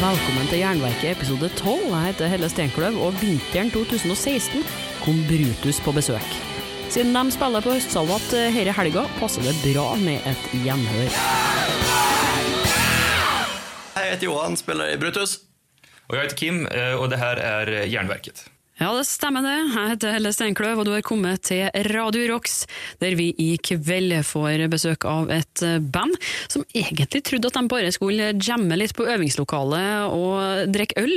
Velkommen til Jernverket episode 12. Jeg heter Helle Steinkløv, og vinteren 2016 kom Brutus på besøk. Siden de spiller på Høstsalvat denne helga, passer det bra med et gjenhør. Hej, jag heter Johan, spelar i Brutus. Och jag heter Kim eh, och det här är Järnverket. Ja, det stemmer det. Jeg heter Helle Steinkløv, og du har kommet til Radio Rocks, der vi i kveld får besøk av et band som egentlig trodde at de bare skulle jamme litt på øvingslokalet og drikke øl,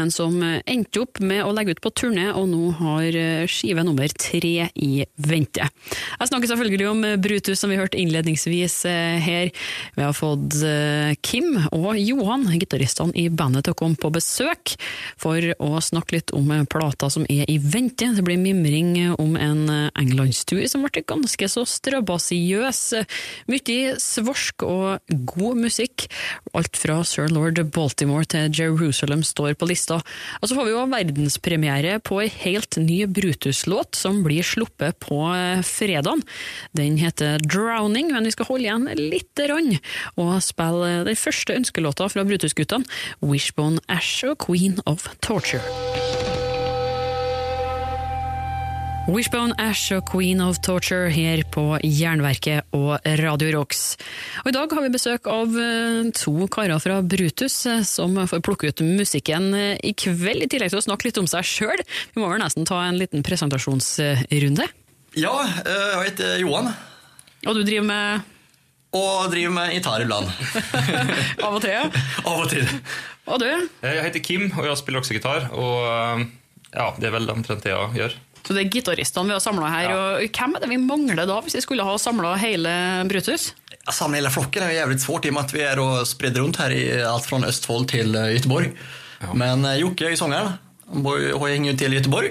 men som endte opp med å legge ut på turné, og nå har skive nummer tre i vente. Jeg snakker selvfølgelig om Brutus, som vi hørte innledningsvis eh, her. Vi har fått eh, Kim og Johan, gitaristene i bandet, til å komme på besøk for å snakke litt om plata som er i vente. Det blir mimring om en eh, englandstur som ble ganske så strabasiøs. Mye svorsk og god musikk. Alt fra Sir Lord Baltimore til Jerusalem står på lista. Og så får vi jo verdenspremiere på ei helt ny Brutus-låt som blir sluppet på eh, fredag. Den heter Drowning, men vi skal holde igjen lite grann og spille eh, den første ønskelåta fra Brutus-guttene, Wishbone Ash og Queen of Torture. Wishbone Ash og Queen of Torture her på Jernverket og Radio Rocks. Og I dag har vi besøk av eh, to karer fra Brutus eh, som får plukke ut musikken eh, i kveld, i tillegg til å snakke litt om seg sjøl. Vi må vel nesten ta en liten presentasjonsrunde. Ja, jag heter Johan Og du driver med och driver med gitarr ibland. av og til? ja. Av och till. Og du? Jag heter Kim och jag spelar också gitarr. Och eh, ja, det är väl omtrent det jag gör. Så det er gitaristene vi har samla her. Ja. Og hvem er det vi mangler da, hvis vi skulle ha samla hele Brutus? Att samla hela flocken är jävligt svårt i och med att vi är och sprider runt här i allt från Östfold till eh, Göteborg. Men eh, Jocke är ju sångaren. Han bor- har hänger ju till i Göteborg.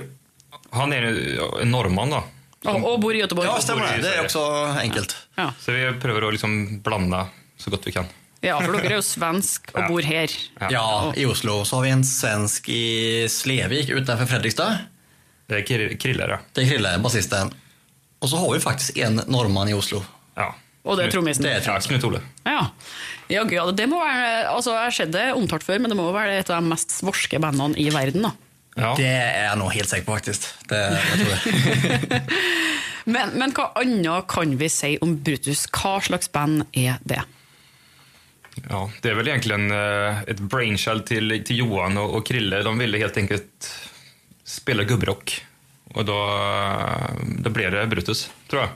Han är ju en norrman då. Og, og bor i Göteborg. Ja, i det. Det är Sverige. också enkelt. Ja. Så vi prövar att liksom blanda så gott vi kan. Ja, for dere er jo svensk og Ja. bor her. Ja, i Oslo. Så har vi en svensk i Slevik utanför Fredrikstad. Det är Kir- Krille ja. Det är Krille, basisten. Och så har vi faktiskt en norrman i Oslo. ja. Og det er trommisen. Det er Ja, Knut Ole. Ja. ja, gud, ja, det må være, altså, Jeg har sett det omtalt før, men det må være et av de mest svorske bandene i verden. da. Ja. Det är jag nog helt säker på faktiskt. Det, jag tror det. Men, men hva annet kan vi si om Brutus? Hva slags band er det? ja, det är väl egentligen eh, ett brainchild till, till Johan och, och Krille. De ville helt enkelt spela gubbrock. Och då, eh, då blev det Brutus, tror jag.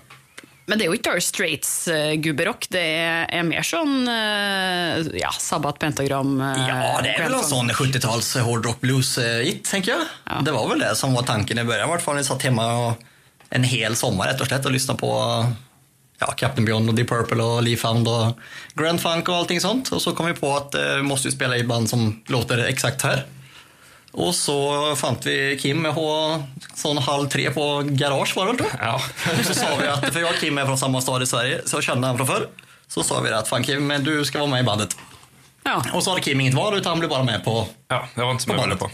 Men det er jo ikke Dire Straits-gubberock. Det er, er mer sånn eh, ja, Sabbat, Pentagram eh, Ja, det är väl en sån 70-tals hårdrock blues hit tänker jag. Ja. Det var väl det som var tanken i början. I vart fall när jag satt hemma och en hel sommar rätt och slätt och lyssnade på ja, Captain Beyond och Deep Purple och Lee Found och Grand Funk och allting sånt. Och så kom vi på att eh, vi måste ju spela i band som låter exakt här. Och så fann vi Kim på sån halv tre på Garage var det väl? Ja. Och så sa vi att, för jag och Kim är från samma stad i Sverige, så jag kände han från förr. Så sa vi att fan Kim, men du ska vara med i bandet. Ja. Och så hade Kim inget val utan han blev bara med på, ja, jag var inte så på med på.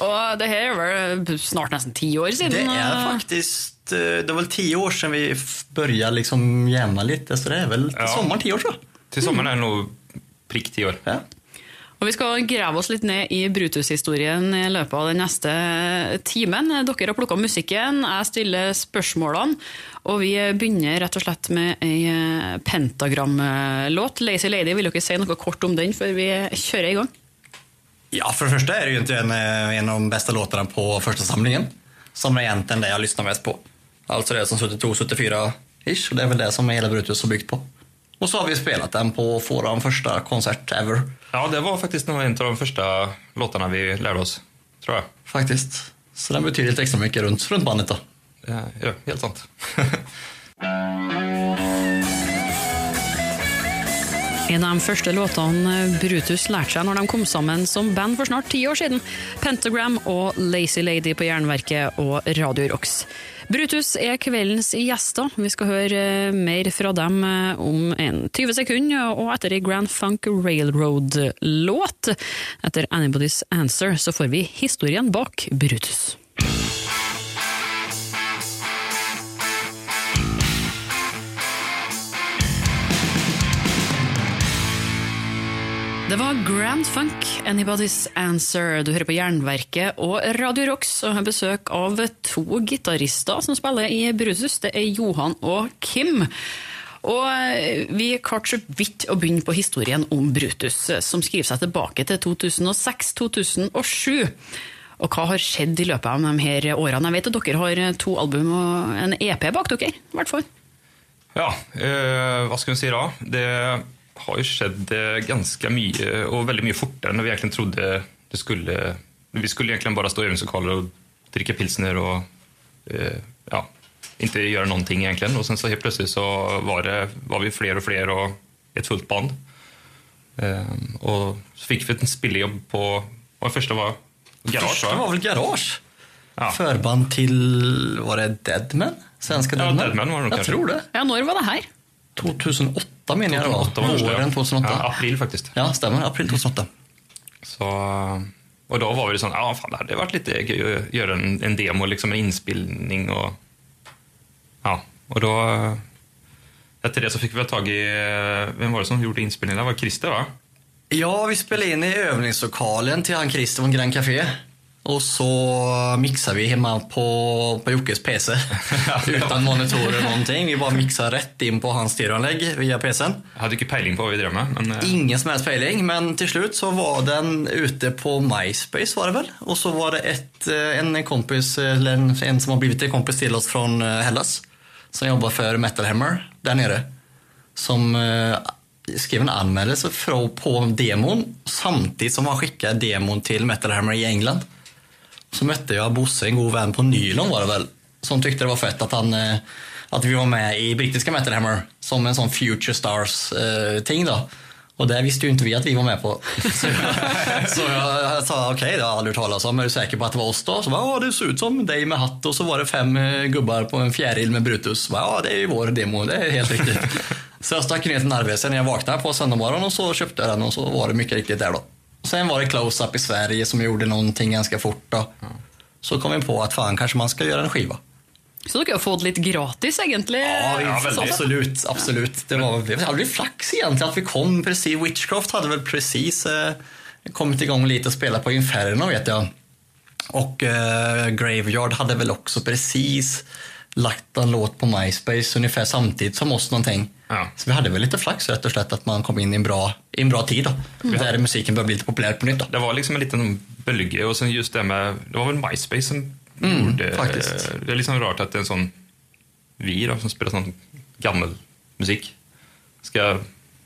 Og det er vel snart nesten ti år siden. Det är eh, faktiskt, eh, det var väl tio år sedan vi började liksom jämna lite, så det är väl Ja. sommaren tio år tror jag. Till sommaren är det nog prick tio år. Ja. Og Vi skal grave oss litt ned i Brutus-historien i løpet av den neste timen. Dere har plukka musikken, jeg stiller spørsmålene. Og vi begynner rett og slett med ei eh, pentagramlåt. 'Lazy Lady'. Vil dere si noe kort om den før vi kjører i gang? ja, for det første är det ju inte en, eh, en av de bästa låtarna på första samlingen. Som är egentligen det jag lyssnar mest på. Alltså det som 72-74-ish, och det är väl det som hela Brutus har byggt på. Och så har vi spelat den på vår första konsert ever, Ja, det var faktiskt nog en av de första låtarna vi lärde oss, tror jag. faktiskt. Så den betyder lite extra mycket runt, runt bandet då. Ja, ja helt sant. En av de første låtene Brutus lærte seg når de kom sammen som band for snart ti år siden. Pentagram og Lazy Lady på Jernverket og Radio Rocks. Brutus er kveldens gjester. Vi skal høre eh, mer fra dem eh, om en 20 sekunder, og etter ei Grand Funk Railroad-låt, etter Anybody's Answer, så får vi historien bak Brutus. Det var Grand Funk, Anybody's Answer. Du hører på Jernverket og Radio Rocks og har besøk av to gitarister som spiller i Brutus. Det er Johan og Kim. Og eh, Vi klarte så vidt å begynne på historien om Brutus, eh, som skriver seg tilbake til 2006-2007. Og hva har skjedd i løpet av de her årene? Jeg vet at dere har eh, to album og en EP bak dere. i hvert fall. Ja, eh, vad ska vi säga då? Det har ju skett eh, ganska mycket och väldigt mycket fortare än vi egentligen trodde det skulle. Vi skulle egentligen bara stå i övningslokaler och dricka pilsner och eh, ja, inte göra någonting egentligen. Och sen så helt plötsligt så var, det, var vi fler och fler och ett fullt band. Eh, och så fick vi ett spillejobb på, vad första var? Garage Första va? var väl Garage? Ja. Förband till, var det Deadman? Svenska Ja, Deadman? Deadman var det nog Jag kanske. tror det. Ja, Når var det her? 2008 menar jag det var. 2008 var det ja. Våren 2008. Ja, Ja, april faktiskt. stämmer. April 2008. Så, och då var vi sån, ja fan det hade varit lite kul att göra en, en demo, liksom en inspelning och ja, och då efter det så fick vi tag i, vem var det som gjorde inspelningen? Det var Christer va? Ja, vi spelade in i övningslokalen till han Christer från Grand Café. Och så mixade vi hemma på, på Jockes PC. Utan monitorer eller någonting. Vi bara mixade rätt in på hans stereoanlägg via PCn. Jag hade inte pejling på vad vi drev med. Men, eh, Ingen som helst pejling, men till slut så var den ute på MySpace var det väl? Och så var det ett, eh, en kompis, eller en, en som har blivit en kompis till oss från eh, Hellas. Som jobbar för Metal Hammer där nere. Som eh, skrev en anmälan för- på demon samtidigt som han skickade demon till Metal Hammer i England. Så mötte jag Bosse, en god vän på Nylon var det väl, som tyckte det var fett att, han, eh, att vi var med i brittiska Metal Hammer som en sån Future Stars-ting då. Och det visste ju inte vi att vi var med på. Så jag, så jag sa okej, det har jag aldrig hört talas om. Är du säker på att det var oss då? Så bara, ja, det ser ut som dig med hatt och så var det fem eh, gubbar på en fjäril med Brutus. Bara, ja, det är ju vår demo, det är helt riktigt. Så jag stack ner till Narvesen när jag vaknade på söndag morgon och så köpte jag den och så var det mycket riktigt där då. Sen var det Close-Up i Sverige som gjorde någonting ganska fort då. Så kom vi på att fan, kanske man ska göra en skiva. Så dere har fått litt gratis, egentlig? Ja, Ja, väldigt. absolut. absolut. Det var det hade flax egentligen att vi kom precis. Witchcraft hade väl precis eh, kommit igång lite och spelat på Inferno vet jag. Och eh, Graveyard hade väl också precis lagt en låt på MySpace ungefär samtidigt som oss någonting. Ja. Så vi hade väl lite flax rätt och slett att man kom in i en bra, i en bra tid då. Där musiken började bli lite populär på nytt då. Det var liksom en liten bölge och sen just det med, det var väl MySpace som Mm, gjorde, faktiskt. det är liksom rart att en sån, vi då som spelar sån gammal musik, ska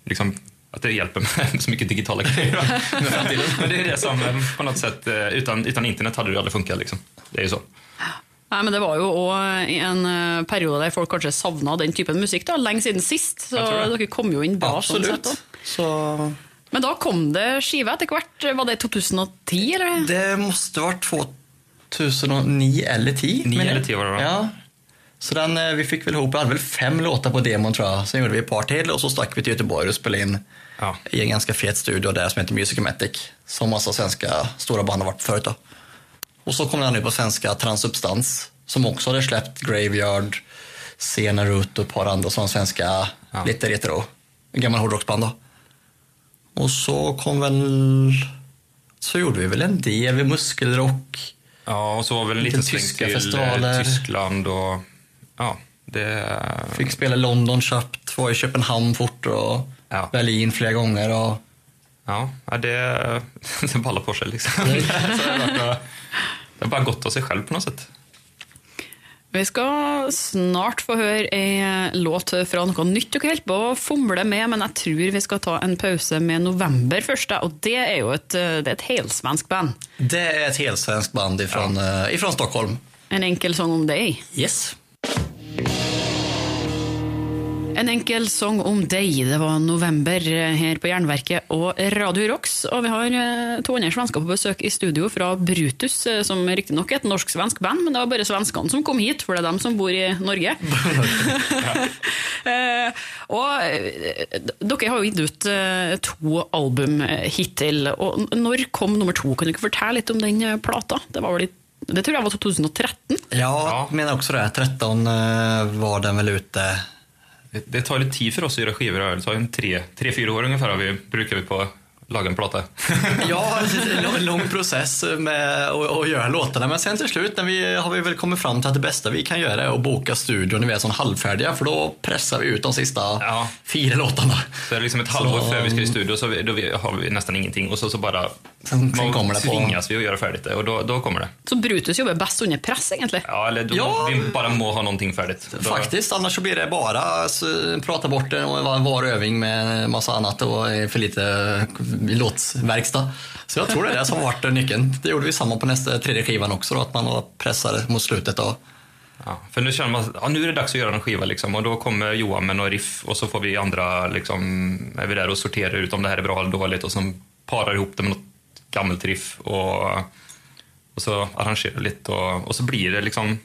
liksom, att det hjälper med så mycket digitala grejer. Men det är det som eh, på något sätt, eh, utan, utan internet hade det aldrig funkat liksom. Det är ju så. Nei, men Det var jo òg en eh, periode der folk kanskje savna den typen musikk. da, Lenge siden sist. Så Jeg dere kom jo inn bra. sånn sett. Så Men da kom det skive etter hvert. Var det 2010, eller? Det måste vara 2009 eller 10. Nio men- eller tio var det, va? Ja. Så den, eh, vi fick väl ihop, vi hade väl fem låtar på demon tror jag. Sen gjorde vi ett par till och så stack vi till Göteborg och spelade in Ja. i en ganska fet studio där som heter Musicomatic. Som massa svenska stora band har varit på förut då. Och så kom den nu på svenska Transubstans. Som också hade släppt Graveyard, Sena Root och ett par andra sådana svenska, Ja. lite retro, gammal hårdrocksband då. Och så kom väl, så gjorde vi väl en del vid Muskelrock. Ja, och så var väl en liten tyska till festivaler. eh, Tyskland och ja, det... Fick spela London, köpt, var i Köpenhamn fort och Ja. Berlin flera gånger. Och, Ja, ja, det, det ballar på sig liksom. Det, har bara gått av sig själv på något sätt. Vi skal snart få høre ei låt fra noe nytt dere holder på å fomle med, men jeg tror vi skal ta en pause med November først. da, Og det er jo et, det er et helsvensk band. det är ett helsvenskt band ifrån, eh, ifrån Stockholm. En enkel sång om deg. Yes. En enkel sång om deg. Det var november her på Jernverket og Radio Rocks. Og vi har eh, to andre svensker på besøk i studio fra Brutus, eh, som riktignok er et norsk-svensk band, men det var bare svenskene som kom hit, for det er dem som bor i Norge. Eh, og eh, dere har jo gitt ut eh, to album eh, hittil. Og når kom nummer to? Kan dere fortelle litt om den eh, plata? Det, var vel i, det tror jag var 2013. Ja, Ja. jag menar också det. 13 eh, var den väl ute. Det, det tar lite tid för oss att göra skivor. Det tar en tre, tre fyra år ungefär har vi, brukar vi på laga en plata. Ja, en lång process med att göra låtarna. Men sen till slut när vi, har vi väl kommit fram till att det bästa vi kan göra är att boka studion när vi är sån halvfärdiga. För då pressar vi ut de sista Ja. fyra låtarna. Så är det liksom ett halvår Så- före vi ska i studio så vi, då har vi nästan ingenting och så, så bara Sen- sen kommer det på- tvingas vi att göra färdigt det och då, då kommer det. Så Brutus jobbar bäst under press egentlig. Ja, eller då, Ja. vi bara må ha någonting färdigt. Då, Faktiskt, annars så blir det bara så, prata bort det och vara var övning med massa annat och för lite låtverkstad. Så jag tror det är det som har varit nyckeln. Det gjorde vi samma på nästa tredje skivan också, då, att man var pressade mot slutet. Och, Ja, för nu känner man att ja, nu är det dags att göra en skiva liksom, och då kommer Johan med några riff och så får vi andra, liksom, är vi där och sorterar ut om det här är bra eller dåligt och så parar ihop det med något gammalt riff och, och så arrangerar vi lite och, och så blir det liksom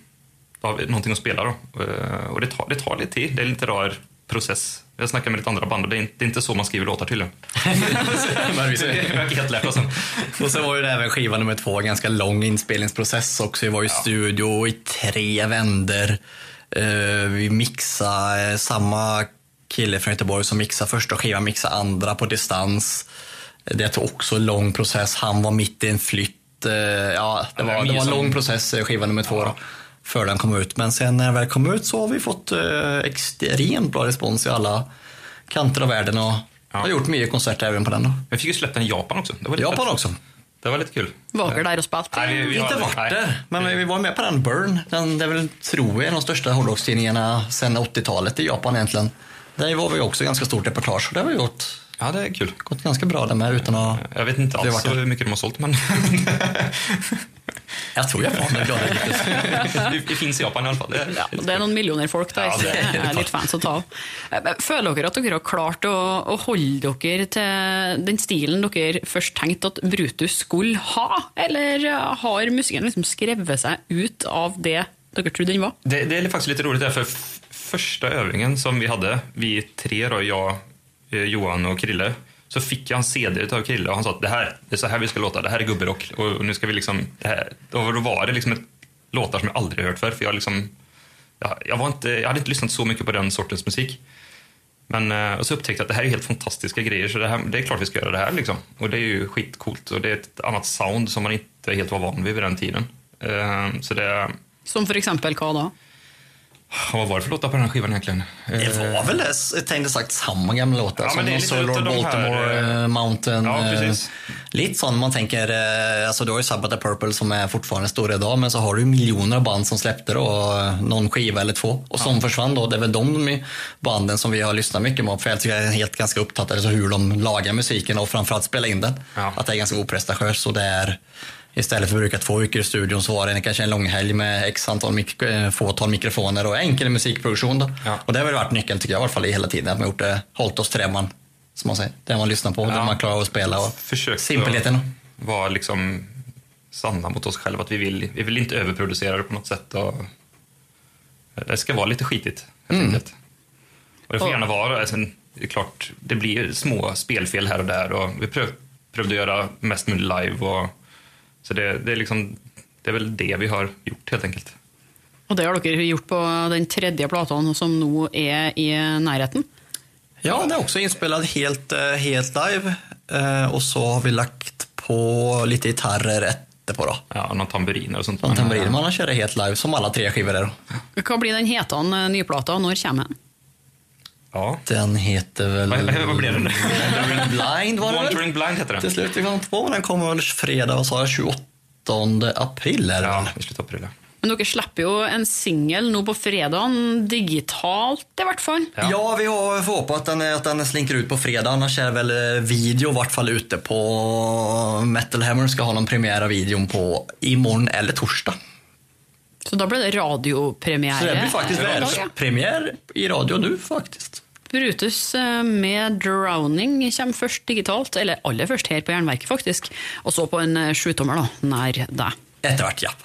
då har vi någonting att spela då. Eh, och det tar, det tar lite tid, det är lite rar process. Jag snackar med lite andra band och det är inte, det är inte så man skriver låtar tydligen. Det helt sen. Och sen var ju det även skiva nummer två, ganska lång inspelningsprocess också. Vi var i studio i tre vänder. Eh, vi mixade eh, samma kille från Göteborg som mixade första skivan, mixade andra på distans. Det tog också en lång process. Han var mitt i en flytt. Eh, ja, det var, det var en lång process, skiva nummer två. Då, för den kom ut. Men sen när den väl kom ut så har vi fått eh, extremt bra respons i alla kanter av världen och har gjort mycket konserter även på den. Då. Vi fick ju släppt den i Japan också. Det var lite Japan fett. också. Det var lite kul. Vager der og spilt. Nej, vi, vi Inte varit där, men vi var med på den Burn. Den, det är väl, tror jag, en av de största hårdrockstidningarna sedan 80-talet i Japan egentligen. Där var vi också ganska stort reportage och det har vi gått, Ja, det är kul. gått ganska bra där med utan att... Jag vet inte alls där. hur mycket de har sålt, men Jag tror Japan är glada hittills. det, finns i Japan i alla fall. Det, Ja, det er noen millioner folk der, Ja, det det er er litt fans å ta av. Eh, Føler dere at dere har klart å, å holde dere til den stilen dere først tenkte at Brutus skulle ha, eller har musikken liksom skrevet seg ut av det dere trodde den var? det, det är faktiskt lite roligt, där, för första övningen som vi hade, vi tre, då, jag, eh, Johan och Krille, så fick jag en CD av Krille och han sa att det här det är så här vi ska låta, det här är gubberock. Och nu ska vi liksom, det här, och då var det liksom ett, låtar som jag aldrig hört förr, för jag liksom, jag, jag, var inte, jag hade inte lyssnat så mycket på den sortens musik. Men eh, och så upptäckte jag att det här är helt fantastiska grejer, så det, här, det är klart vi ska göra det här. Liksom. Och det är ju skitcoolt och det är ett annat sound som man inte helt var van vid vid den tiden. Eh, så det, Som för exempel hva då? Vad var det för låtar på den här skivan egentligen? Det var väl det, tänkte sagt samma gamla låtar Ja, som men det är lite Lord de här, Baltimore, eh, Mountain. Ja, eh, precis. Lite sån man tänker, eh, alltså du har ju Sabbath the Purple som är fortfarande stora idag, men så har du miljoner av band som släppte då, eh, någon skiva eller två och som försvann då. Det är väl de banden som vi har lyssnat mycket på, för jag tycker jag är helt ganska upptatt alltså hur de lagar musiken och framförallt spela in den. Ja. Att det är ganska oprestatiöst och det är Istället för att bruka två veckor i studion så var det kanske en långhelg med x antal mik- eh, fåtal mikrofoner och enkel musikproduktion. Då. Ja. Och det har väl varit nyckeln tycker jag i alla fall i hela tiden. Att man gjort det, hållit oss till det man, som man säger, det man lyssnar på, det Ja. man klarar av att spela och Försökt simpelheten. att vara liksom sanna mot oss själva. Att vi vill, vi vill inte överproducera det på något sätt. Och det ska vara lite skitigt, helt enkelt. Och det får gärna vara, alltså, det är klart, det blir små spelfel här och där. Och vi pröv, prövade göra mest möjligt live. Och, så det, det, är liksom, det är väl det vi har gjort, helt enkelt. Og det har dere gjort på den tredje plata som nå er i nærheten. Ja, det är också inspelat helt, eh, helt live. Eh, Och så har vi lagt på lite gitarrer efterpå då. Ja, någon tamburiner och sånt. Någon tamburin. Man har kört helt live, som alla tre skivor är. Hva blir den hetende nyplata? Når kommer den? Ja. Den heter väl... Vad- vad blev den? Wandering Blind var det? Wandering Blind heter den. Till slut vi kom två. Den kommer väl fredag, vad sa jag, 28 april är det Ja, i slutet av april. Men dere slipper jo en singel nå på fredagen, digitalt i hvert fall. Ja. Ja, vi har får hoppas att den, att den slinker ut på fredag. Annars är väl eh, video i vart fall ute på Metal Hammer ska ha någon premiär av videon på imorgon eller torsdag. Så da blir det radiopremiere. Så det blir faktiskt världspremiär i radio nu faktiskt. Brutus eh, med 'Drowning' kommer først digitalt, eller aller først her på Jernverket, faktisk. Og så på en eh, sjutommer, da, nær deg. Etter hvert, ja.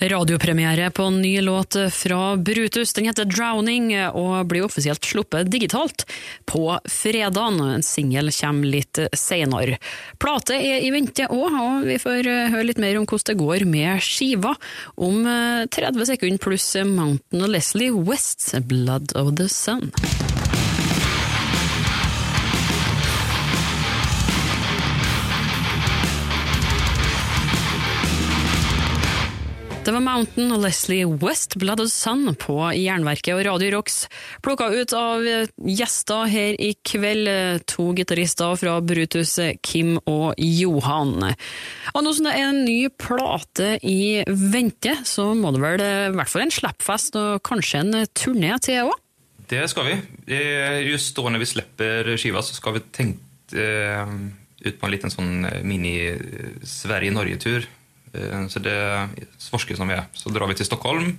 Radiopremiere på en ny låt fra Brutus. Den heter 'Drowning' og blir offisielt sluppet digitalt på fredag. En singel kommer litt senere. Plate er i vente òg, og vi får eh, høre litt mer om hvordan det går med skiva om eh, 30 sekunder pluss Mountain og Leslie West's 'Blood of the Sun'. Det var Mountain og Leslie West, Blood of Sun, på Jernverket og Radio Rocks. Plukka ut av eh, gjester her i kveld, eh, to gitarister fra Brutus, eh, Kim og Johan. Og nå som det er en ny plate i vente, så må det vel i hvert fall en slappfest og kanskje en turné til òg? Det ska vi. Just då när vi släpper skiva så ska vi tenke ut på en liten sån mini-Sverige-Norge-tur. Eh, så det är svorske som vi är. Så drar vi till Stockholm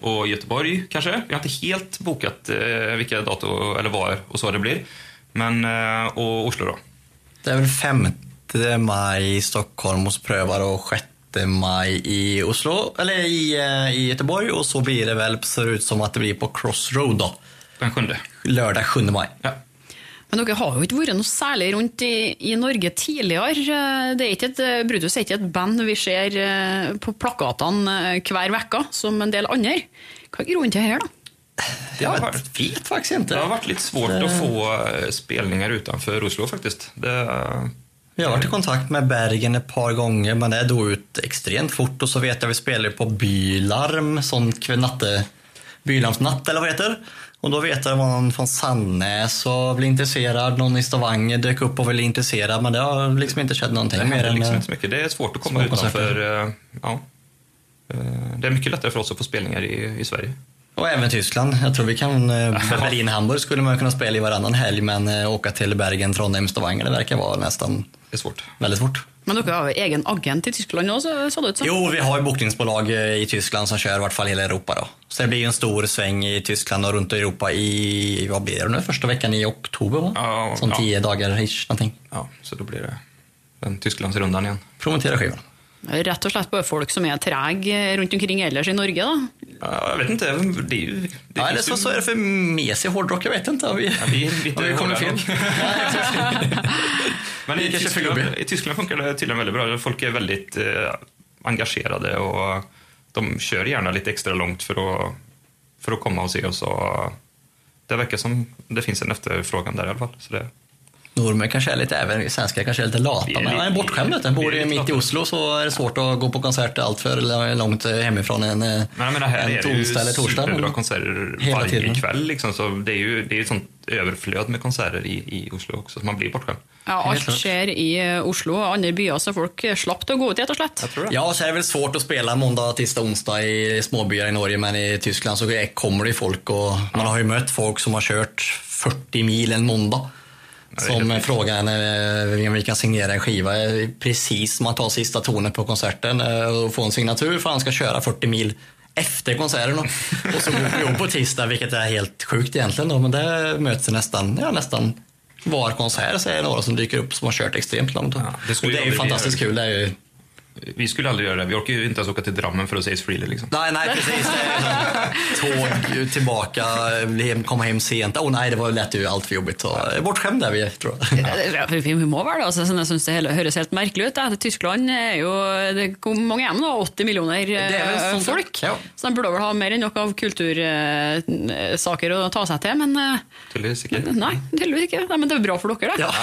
och Göteborg kanske. Vi har inte helt bokat eh, vilka dator eller var och så det blir. Men, eh, och Oslo då. Det är väl 5 maj i Stockholm och så prövar och 6 maj i Oslo, eller i, i Göteborg och så blir det väl, ser ut som att det blir på Crossroad då. Den sjunde. Lördag 7 maj. Ja. Men dere har jo ikke vært noe særlig rundt i, i Norge tidligere. Det er ikke et, Brutus er ikke et band vi ser eh, på plakatene eh, hver uke, som en del andre. Hva er grunnen til det her, da? Det har, varit, vet faktiskt inte. det har varit lite svårt att få eh, spelningar utanför Oslo faktiskt. Det, Vi har varit i kontakt med Bergen ett par gånger men det dog ut extremt fort och så vet jag vi spelade på Bylarm, sån natte, Bylarmsnatt eller vad det heter. Och då vet jag att någon från Sannäs och blev intresserad, någon i Stavanger dök upp och var intresserad men det har liksom inte skett någonting det mer händer än... liksom eh, inte så mycket. Det är svårt att komma utanför. eh, Ja. Eh, Det är mycket lättare för oss att få spelningar i, i Sverige. Och även Tyskland. Jag tror vi kan... eh, Berlin, Hamburg skulle man kunna spela i varannan helg men åka till Bergen, Trondheim, Stavanger det verkar vara nästan Det är svårt. väldigt svårt. Men dere har egen agent i Tyskland òg, så så det ut som. Jo, vi har bokningsbolag eh, i Tyskland som kör i vart fall hela Europa då. Så det blir en stor sväng i Tyskland och runt i Europa i, vad blir det nu, första veckan i oktober va? Ja, Som ja. tio dagar ish, någonting. Ja, så då blir det den Tysklandsrundan igen. Promotera skivan. Rett og slett bare folk som er trege rundt omkring ellers i Norge, da. Ja, Jag vet inte, det. Det Ja, eller så, så är det för mesig hårdrock, jag vet inte. Vi, Ja, vi har vi hårdare fel? Men Vi i Tyskland, i Tyskland funkar det tydligen väldigt bra. Folk är väldigt eh, engagerade och de kör gärna lite extra långt för att, för att komma och se oss. Och det verkar som det finns en efterfrågan där i alla fall. Så det, Norrmän kanske är lite, även svenskar kanske är lite lata, är men man är bortskämd. Bor du mitt i. Oslo så är det svårt att gå på konserter allt för långt hemifrån en, men jag menar, här en är torsdag eller torsdag. superbra konserter Hela varje tiden. kväll. Liksom, så det är ju det är ett sånt överflöd med konserter i, i Oslo också, så man blir bortskämd. Ja, klart. skjer i eh, Oslo og andre byer, så folk slapp å gå ut, rett og slett. Ja, så är det väl svårt att spela måndag, tisdag, onsdag i småbyar i Norge, men i Tyskland så kommer det folk och man har ju mött folk som har kört 40 mil en måndag. Som helt frågar eh, om vi kan signera en skiva eh, precis som man tar sista tonen på konserten eh, och får en signatur för han ska köra 40 mil efter konserten. Och, och så går vi på tisdag, vilket är helt sjukt egentligen. Då, men det möts nästan, ja, nästan var konsert så är det några som dyker upp som har kört extremt långt. Ja, det det, är ju fantastiskt kul. Det är ju, Vi skulle aldrig göra det. Vi orkar ju inte ens åka till Drammen för att se Ace Frehley. Liksom. Nej, nej precis. Är tåg tillbaka, hem- komma hem sent. Åh oh, nej, det var lätt ju allt för jobbigt. Så, bortskämda är vi, tror jag. Ja, Vi må vel det. Altså, sånn jeg synes det høres helt merkelig ut. Da. Tyskland er jo det, Hvor mange er det nå? 80 millioner Det er vel eh, folk? ja. Så de burde vel ha mer enn nok av kultursaker å ta seg til. Men eh, Tydeligvis ikke. nei, tydeligvis ikke. Nei, men det er bra for dere, da. Ja.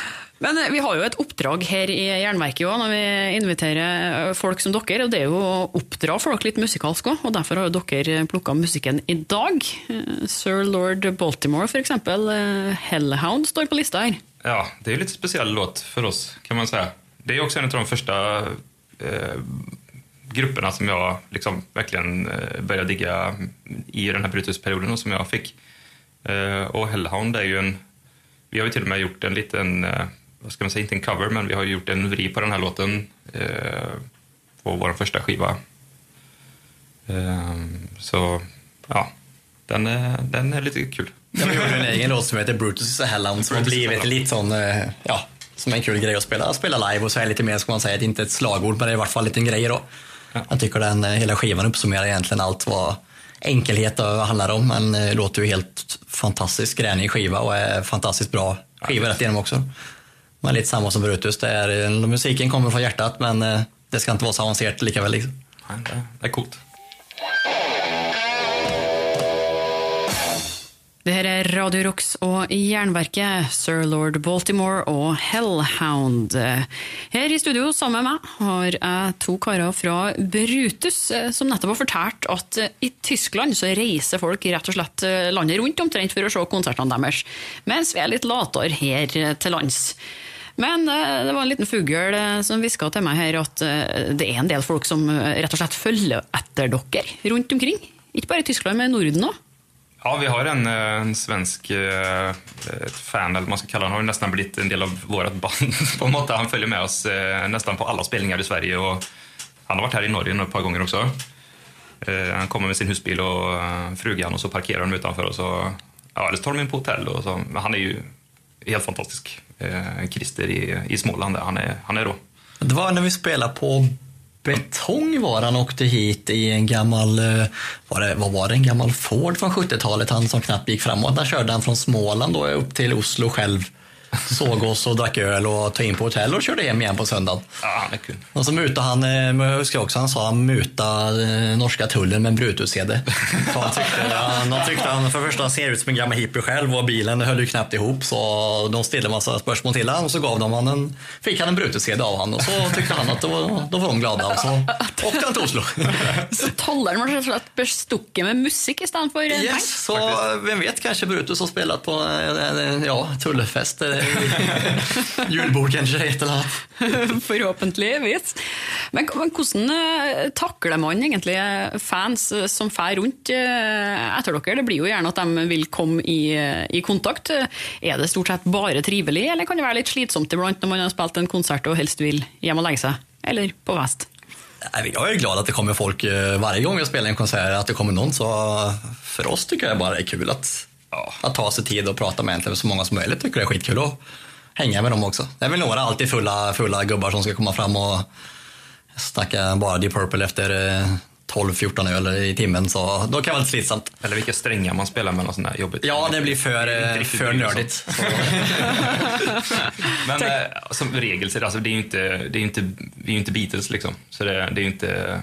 Men eh, vi har jo et oppdrag her i Jernverket òg, når vi inviterer eh, folk som dere. og Det er jo å oppdra folk litt musikalsk òg, og derfor har jo dere plukka musikken i dag. Eh, Sir Lord Baltimore, for eksempel. Hellhound står på lista her. Ja, det är ju lite speciell låt för oss kan man säga. Det är också en av de första eh, grupperna som jag liksom verkligen började digga i den här Brutus-perioden som jag fick. Eh, och Hellhound är ju en... Vi har ju till och med gjort en liten, eh, vad ska man säga, inte en cover, men vi har gjort en vri på den här låten eh, på vår första skiva. Eh, så, ja, den är, den är lite kul. Ja, vi gjorde en egen låt som heter Brutus is a Hellhound som har blivit lite sån, eh, ja, som en kul grej att spela, spela live och så är lite mer, ska man säga, det är inte ett slagord men det är i vart fall en liten grej då. Jag tycker den eh, hela skivan uppsummerar egentligen allt vad enkelhet handlar om. Men eh, låter ju helt fantastiskt gränig skiva och är fantastiskt bra skiva rätt igenom också. Men lite samma som Brutus, det är, musiken kommer från hjärtat men eh, det ska inte vara så avancerat lika väl. Liksom. Nej, det, är coolt. Det här är Radio Rocks och Jernverket, Sir Lord Baltimore och Hellhound. Her i studio sammen med meg har jeg to karer fra Brutus eh, som nettopp har fortalt at eh, i Tyskland så reiser folk rett og slett landet rundt omtrent for å se konsertene deres, mens vi er litt latere her til lands. Men eh, det var en liten fugl eh, som hviska til meg her at eh, det er en del folk som rett og slett følger etter dere rundt omkring. Ikke bare i Tyskland, men i Norden òg. Ja, vi har en, en svensk eh, fan, eller man ska kalla honom, har nästan blivit en del av vårt band på en måte. Han följer med oss nästan på alla spelningar i Sverige och han har varit här i Norge ett par gånger också. Han kommer med sin husbil och frugan och så parkerar de utanför och så, ja, eller så tar de in på hotell. Och så, men han är ju helt fantastisk. Eh, Christer i, i Småland, han är, han är då. Det var när vi spelade på Betong var han åkte hit i en gammal, eh, var det, vad var det, en gammal Ford från 70-talet, han som knappt gick framåt. Där körde han från Småland då upp till Oslo själv såg oss och drack öl och tog in på hotell och körde hem igen på söndagen. Ja, det är kul. Och så mutade han, eh, jag huskar också, han sa han mutade eh, norska tullen med en Brutus-CD. Han tyckte, han tyckte han för första ser ut som en gammal hippie själv och bilen höll ju knappt ihop så de ställde en massa spörsmål till honom och så gav de han en, fick han en Brutus-CD av honom och så tyckte han att det var, då var de glada och så åkte han till Oslo. Så tolleren var rett og slett bestukket med musikk istedenfor yes, penger? Så vem vet, kanske Brutus har spelat på eh, ja, tullfest Julebord kanskje, et eller annet. Forhåpentligvis. Men, men, hvordan eh, takler man egentlig fans som fer rundt eh, etter dere? Det blir jo gjerne at de vil komme i, i, kontakt. Er det stort sett bare trivelig, eller kan det være litt slitsomt iblant når man har spilt en konsert og helst vil hjem og legge seg? Eller på fest? Jag är glad att det kommer folk eh, varje gång jag spelar en konsert, att det kommer någon. Så för oss tycker jag bara det är kul att ja, att ta sig tid och prata med egentligen så många som möjligt tycker det är skitkul att hänga med dem också. Det är väl några alltid fulla, fulla gubbar som ska komma fram och snacka bara Deep Purple efter 12-14 eh, öl i timmen så då kan det vara lite slitsamt. Eller vilka strängar man spelar med något sånt där jobbigt. Ja, det blir för, eh, för nördigt. Men äh, som regel det, alltså, det är ju inte, det är inte, vi är inte Beatles liksom. Så det, det är ju inte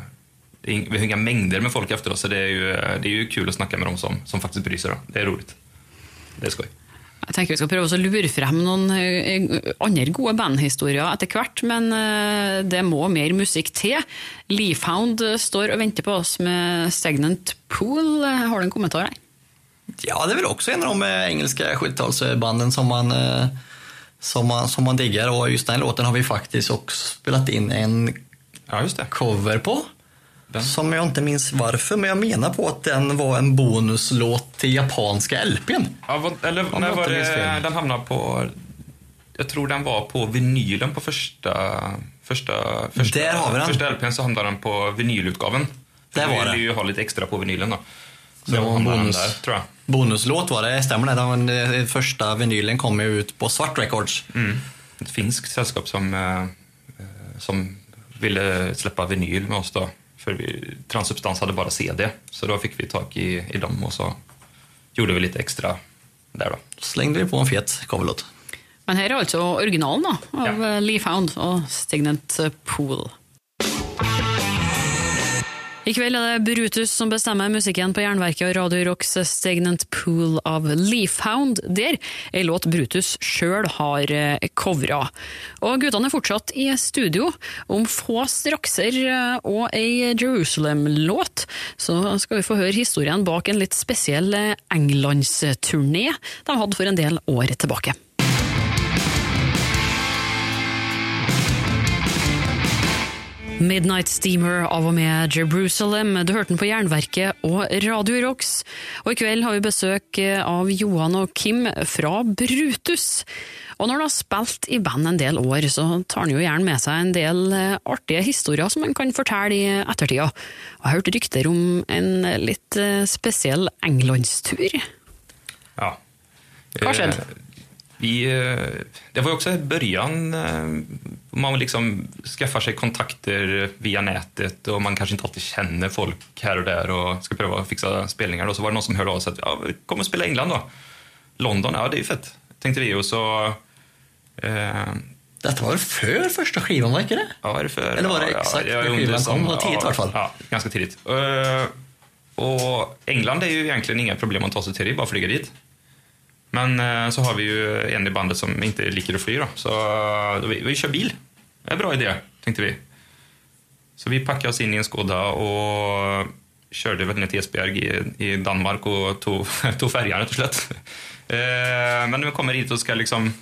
vi har inga mängder med folk efter oss, så det är ju, det är ju kul att snacka med dem som, som faktiskt bryr sig. Då. Det är roligt. Det är skoj. Jeg tenker Vi skal prøve å lure frem noen eh, andre gode bandhistorier etter hvert, men eh, det må mer musikk til. Leafhound står og venter på oss med Stagnant Pool. Har du en kommentar her? Ja, det är väl också en av de eh, engelska 70-talsbanden som man, som, man, som man diggar. Och just den låten har vi faktiskt också spelat in en ja, cover på. Den. Som jag inte minns varför, men jag menar på att den var en bonuslåt till japanska LPn. Ja, eller Om när var det den hamnade på... Jag tror den var på vinylen på första... Första, första, Där har vi den. första LPn så hamnade den på vinylutgaven. Där var det. ville ju ha lite extra på vinylen då. Så det var en bonus, där, tror jag. bonuslåt var det, stämmer det? Den, den första vinylen kom ju ut på Svart Records. Mm. Ett finskt sällskap som, eh, som ville släppa vinyl med oss då. För vi, Transsubstans hade bara CD, så då fick vi tag i, i dem och så gjorde vi lite extra där då. Slängde vi på en fet coverlåt. Men här är alltså originalen då, av ja. Lee Found och Stignant Pool. I kveld er det Brutus som bestemmer musikken på Jernverket og Radio Rocks Stagnant Pool av Leafhound, der en låt Brutus sjøl har eh, covra. Og guttene er fortsatt i studio. Om få strakser och og ei Jerusalem-låt, så skal vi få høre historien bak en litt spesiell eh, englandsturné de hadde for en del år tilbake. Midnight Steamer av og med Jerusalem. Du hørte den på Jernverket og Radio Rocks. Og i kveld har vi besøk av Johan og Kim fra Brutus. Og når han har spilt i band en del år, så tar han jo gjerne med seg en del eh, artige historier som han kan fortelle i ettertida. Og jeg har hørt rykter om en litt eh, spesiell englandstur. Ja. Hva skjedde? vi, eh, det var ju också början, eh, man liksom skaffar sig kontakter via nätet och man kanske inte alltid känner folk här och där och ska pröva att fixa spelningar. Och så var det någon som hörde av sig att ja, vi kommer att spela i England då. London, ja det är ju fett, tänkte vi. Och så... Eh, Detta var för första skivan, var det inte det? Ja, är det för? Eller var det ja, exakt ja, när skivan kom? Det var tidigt i alla fall. Ja, ganska tidigt. Eh, och England är ju egentligen inga problem att ta sig till, det är bara att flyga dit. Men eh, så har vi ju en i bandet som inte liker att fly, då. Så eh, vi, vi kör bil. Det är en bra idé, tänkte vi. Så vi packade oss in i en Skoda och körde väl ner till Esbjerg i, i Danmark och tog, tog färjan rätt och slätt. Eh, men när vi kommer hit och ska liksom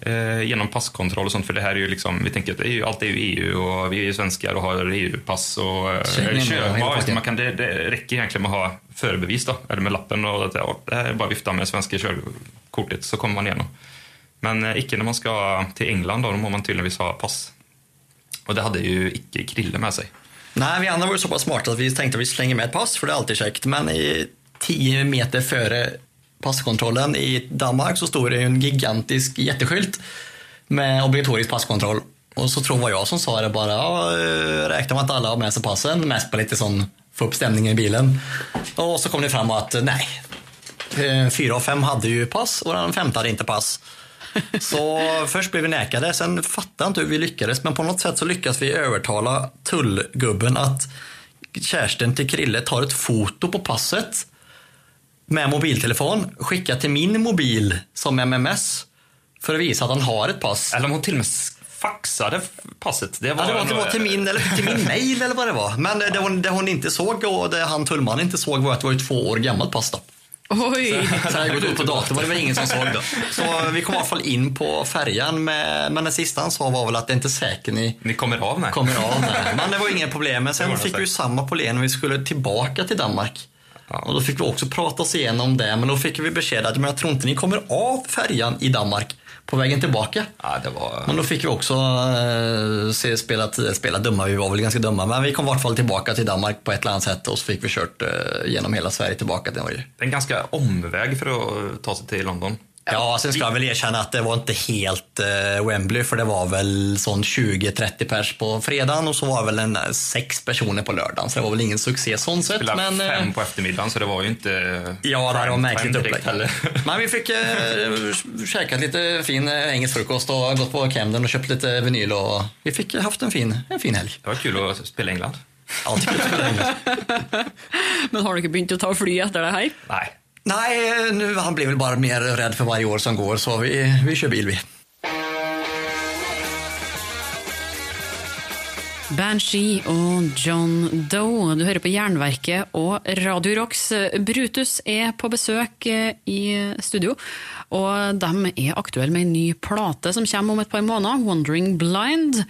eh, genom passkontroll och sånt, för det här är ju liksom, vi tänker att ju, allt är ju EU och vi är ju svenskar och har EU-pass och eh, kör, ja, man kan, det, det räcker egentligen med att ha förbevis då, eller med lappen och att ja, det här är bara vifta med svenska körkortet så kommer man igenom. Men eh, icke när man ska till England då, då må man tydligen ha pass. Och det hade ju icke Krille med sig. Nej, vi andra var ju så pass smarta att vi tänkte att vi slänger med ett pass, för det är alltid käckt. Men i 10 meter före passkontrollen i Danmark så stod det en gigantisk jätteskylt med obligatorisk passkontroll. Och så tror jag var jag som sa det bara, ja, eh, räknar man att alla har med sig passen, mest på lite sån, få upp stämningen i bilen. Och så kom det fram att eh, nej, Eh, fyra av fem hade ju pass och den femte hade inte pass. Så först blev vi nekade, sen fattade jag inte hur vi lyckades, men på något sätt så lyckades vi övertala tullgubben att kärsten till Krille tar ett foto på passet med mobiltelefon, skickar till min mobil som MMS för att visa att han har ett pass. Eller om hon till och med faxade passet. Det var, Ja, det var, det var till min, eller till min mail eller vad det var. Men det hon, det hon inte såg och det han tullmannen inte såg var att det var ett två år gammalt pass. Då. Oj! Så det hade gått ut på datorn var det väl ingen som såg då. Så vi kom i alla fall in på färjan med, men det sista han sa var väl att det är inte säkert ni Ni kommer av med. kommer av med. Men det var inga problem. Men Det sen det fick vi samma problem när vi skulle tillbaka till Danmark. Och då fick vi också prata oss igenom det, men då fick vi besked att men jag tror inte ni kommer av färjan i Danmark på vägen tillbaka. Ja, det var... Men då fick vi också eh, se, spela, spela dumma, vi var väl ganska dumma, men vi kom i vart fall tillbaka till Danmark på ett eller annat sätt och så fick vi kört eh, genom hela Sverige tillbaka till Norge. Det är en ganska omväg för att ta sig till London. Ja, sen ska jag väl erkänna att det var inte helt eh, Wembley för det var väl sån 20-30 pers på fredagen och så var väl en eh, sex personer på lördagen så det var väl ingen succé sån sett. Spelade Men, eh, fem på eftermiddagen så det var ju inte... Ja, det här var märkligt upplägg. Men vi fick eh, käkat lite fin eh, engelsk frukost och gått på Camden och köpt lite vinyl och vi fick haft en fin, en fin helg. Det var kul att spela i England. Alltid kul att spela engelsk. Men har du inte å ta fly etter det her? Nej. Nej, nu, han blir väl bara mer rädd för varje år som går så vi, vi kör bil vi. Banshee og John Doe. Du hører på Jernverket og Radio Rocks. Eh, Brutus er på besøk eh, i studio, og de er aktuelle med en ny plate som kommer om et par måneder, 'Wandering Blind'.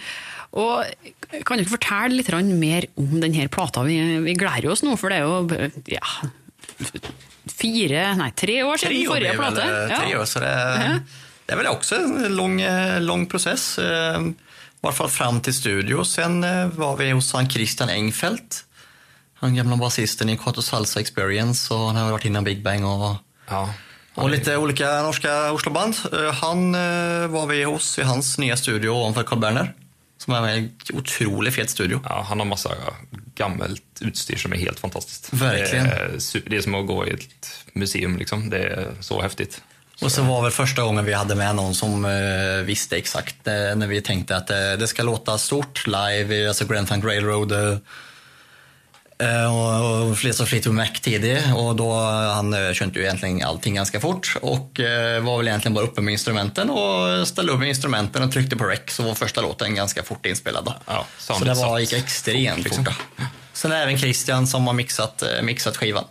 Og eh, Kan du ikke fortelle litt mer om denne plata? Vi, vi gleder oss nå, for det er jo ja, fire, nei, tre år siden Tre år väl, plate. eh, Tre år, så det, det är väl också en lång, eh, lång process. eh, I alla fall fram till studio. Sen var vi hos han Christian Engfeldt. Han gamla basisten i Kato Salsa Experience och han har varit innan Big Bang och, Ja. och lite olika norska Osloband. Han var vi hos i hans nya studio ovanför Carl Berner. Som är en otroligt fet studio. ja, han har massa gammalt utstyr som är helt fantastiskt. Verkligen. Det är, super- det är som att gå i ett museum liksom. Det är så häftigt. Och så var väl första gången vi hade med någon som eh, visste exakt eh, när vi tänkte att eh, det ska låta stort live, alltså Grand Funk Railroad och, och Fleets of Fleetwood Mac tidig och då han eh, körde ju egentligen allting ganska fort och eh, var väl egentligen bara uppe med instrumenten och ställde upp med instrumenten och tryckte på rec så var första låten ganska fort inspelad. Då. Ja, så det var, gick extremt fort, liksom. fort. Sen är det även Christian som har mixat, eh, mixat skivan.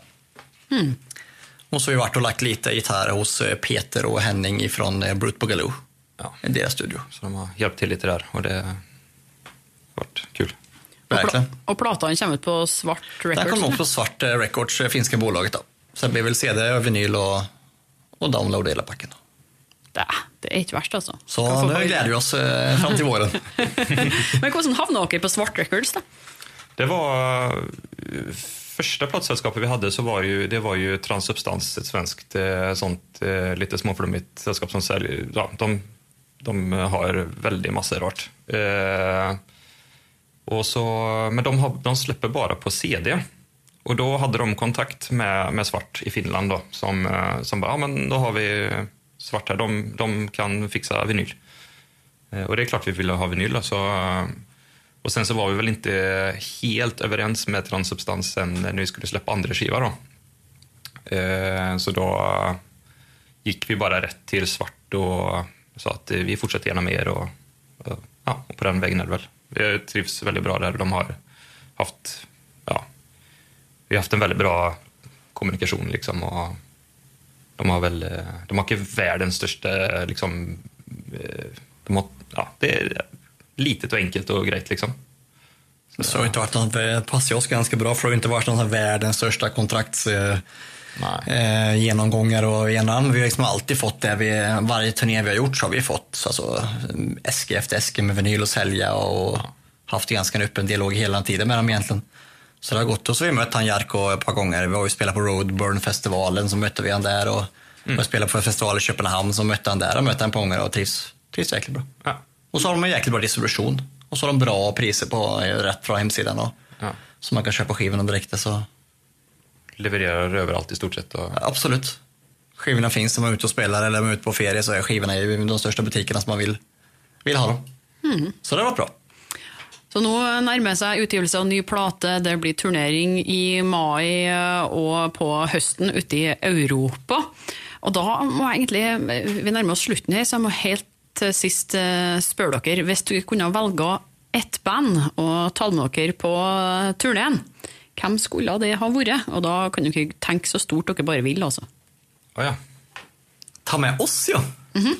Och så har vi varit och lagt lite gitarr hos eh, Peter och Henning ifrån eh, Brute Boogaloo. Ja. I deras studio. Så de har hjälpt till lite där och det har varit kul. Verkligen. og platene kommer ut på Svart Den Records. kom nog på Svart eh, Records, eh, finska bolaget. Då. Så det blir väl CD, och vinyl och, och download hela packen. Då. Det, er ikke verst, altså. Så nu gläder vi oss eh, fram till våren. Men hvordan havna dere på Svart Records, da? Det var första plattsällskapet vi hade så var det ju, det var ju Transsubstans, ett svenskt sånt lite småflummigt sällskap som säljer, ja, de, de har väldigt massa rart. Eh, och så, men de, har, de släpper bara på CD. Och då hade de kontakt med, med Svart i Finland då, som, eh, som bara, ja men då har vi Svart här, de, de kan fixa vinyl. Eh, och det är klart vi ville ha vinyl. Då, så, eh, och sen så var vi väl inte helt överens med Transsubstansen när vi skulle släppa andra skiva då. Så då gick vi bara rätt till Svart och sa att vi fortsätter gärna med er och, och, ja, och på den vägen är det väl. Jag trivs väldigt bra där och de har haft, ja, vi har haft en väldigt bra kommunikation liksom och de har väl, de har världens största liksom, eh, de har, ja, det är litet och enkelt och grejt liksom. Så, så har inte varit någon, eh, det passar oss ganska bra för det har inte varit någon världens största kontrakts eh, eh, genomgångar och genom. Vi har liksom alltid fått det. Vi, varje turné vi har gjort så har vi fått alltså, äske efter äske med vinyl att sälja och ja. haft ganska öppen dialog hela tiden med dem egentligen. Så det har gått. Och så har vi mött han Jarko ett par gånger. Vi har ju spelat på Roadburn-festivalen, så mötte vi han där. Och mm. spelat på en festival i Köpenhamn, så mötte han där och mötte han på gånger och trivs, trivs jäkligt bra. Ja. Och så har de en jäkligt bra distribution. Och så har de bra priser på rätt bra hemsidan. Och, ja. Så man kan köpa skivorna direkt. Så. Levererar överallt i stort sett? Och... Absolut. Skivorna finns om man är ute och spelar eller om man är ute på ferie så är skivorna i de största butikerna som man vill, vill ha dem. Mm. Så det har varit bra. Så nå nærmer seg utgivelse av ny plate. Det blir turnering i mai og på høsten ute i Europa. Og da må jeg egentlig Vi nærmer oss slutten her, så jeg må helt til sist eh, spørre dere. Hvis du kunne velge ett band å ta med dere på turneen, hvem skulle det ha vært? Og da kan dere tenke så stort dere bare vil, altså. Oh, ja. Ta med oss, ja. Mm -hmm.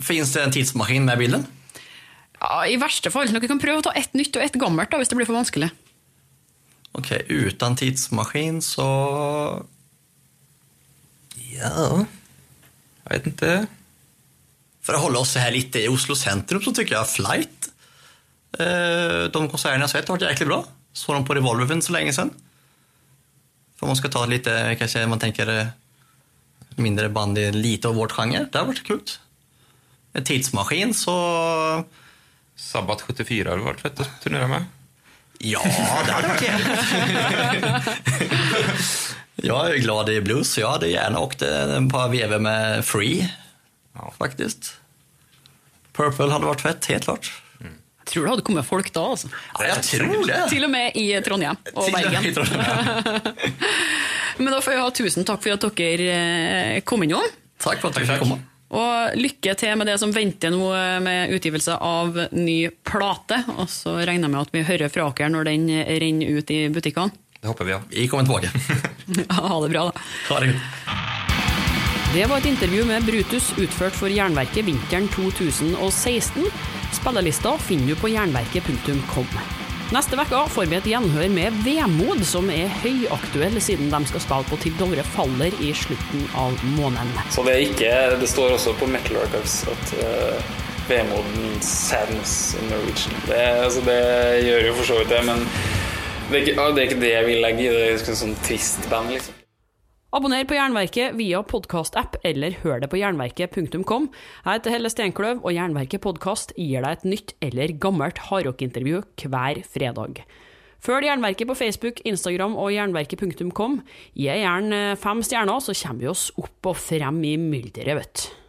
Fins det en tidsmaskin med bilden? Ja, I verste fall. Dere kan prøve å ta ett nytt og ett gammelt da, hvis det blir for vanskelig. Ok, uten tidsmaskin så Ja Jag vet inte. För att hålla oss här lite i Oslo centrum så tycker jag Flight, eh, de konserterna jag sett har varit jäkligt bra. Såg dem på Revolver för inte så länge sedan. För man ska ta lite, kanske man tänker eh, mindre band i lite av vårt genre. Det har varit kul. En tidsmaskin så... Sabbat 74 har du varit fett att turnera med. Ja, det hade varit jävligt. jag är glad i blues, så jag hade gärna åkt ett par vever med Free Ja. Faktiskt. Purple hade varit fett, helt klart. Jag tror det hade kommit folk då. Alltså. Ja, jag tror det. Till och med i Trondheim och Bergen. Men då får jag ha tusen tack för att ni kom in. Tack för att vi fick komma. Och lycka till med det som väntar nu med utgivelse av ny plate. Och så räknar jag med att vi hör från er när den rinner ut i butiken. Det hoppas vi. Ja. Vi kommer tillbaka. ha det bra. Då. Ha det det var et intervju med Brutus utført for Jernverket vinteren 2016. Spillelista finner du på jernverket.com. Neste uke får vi et gjenhør med Vemod, som er høyaktuell siden de skal spille på Til Dovre faller i slutten av måneden. Så det er ikke Det står også på Metal Archives at uh, Vemod sadness in Norwegian. Det, altså, det gjør jo for så vidt det, men det er, ikke, det er ikke det jeg vil legge i det. det er sånn trist band, liksom. Abonner på Jernverket via podkastapp eller hør det på jernverket.kom. Jeg heter Helle Steinkløv, og Jernverket podkast gir deg et nytt eller gammelt hardrockintervju hver fredag. Følg Jernverket på Facebook, Instagram og jernverket.kom. Gi gjerne fem stjerner, så kommer vi oss opp og frem i mylderet, vet du.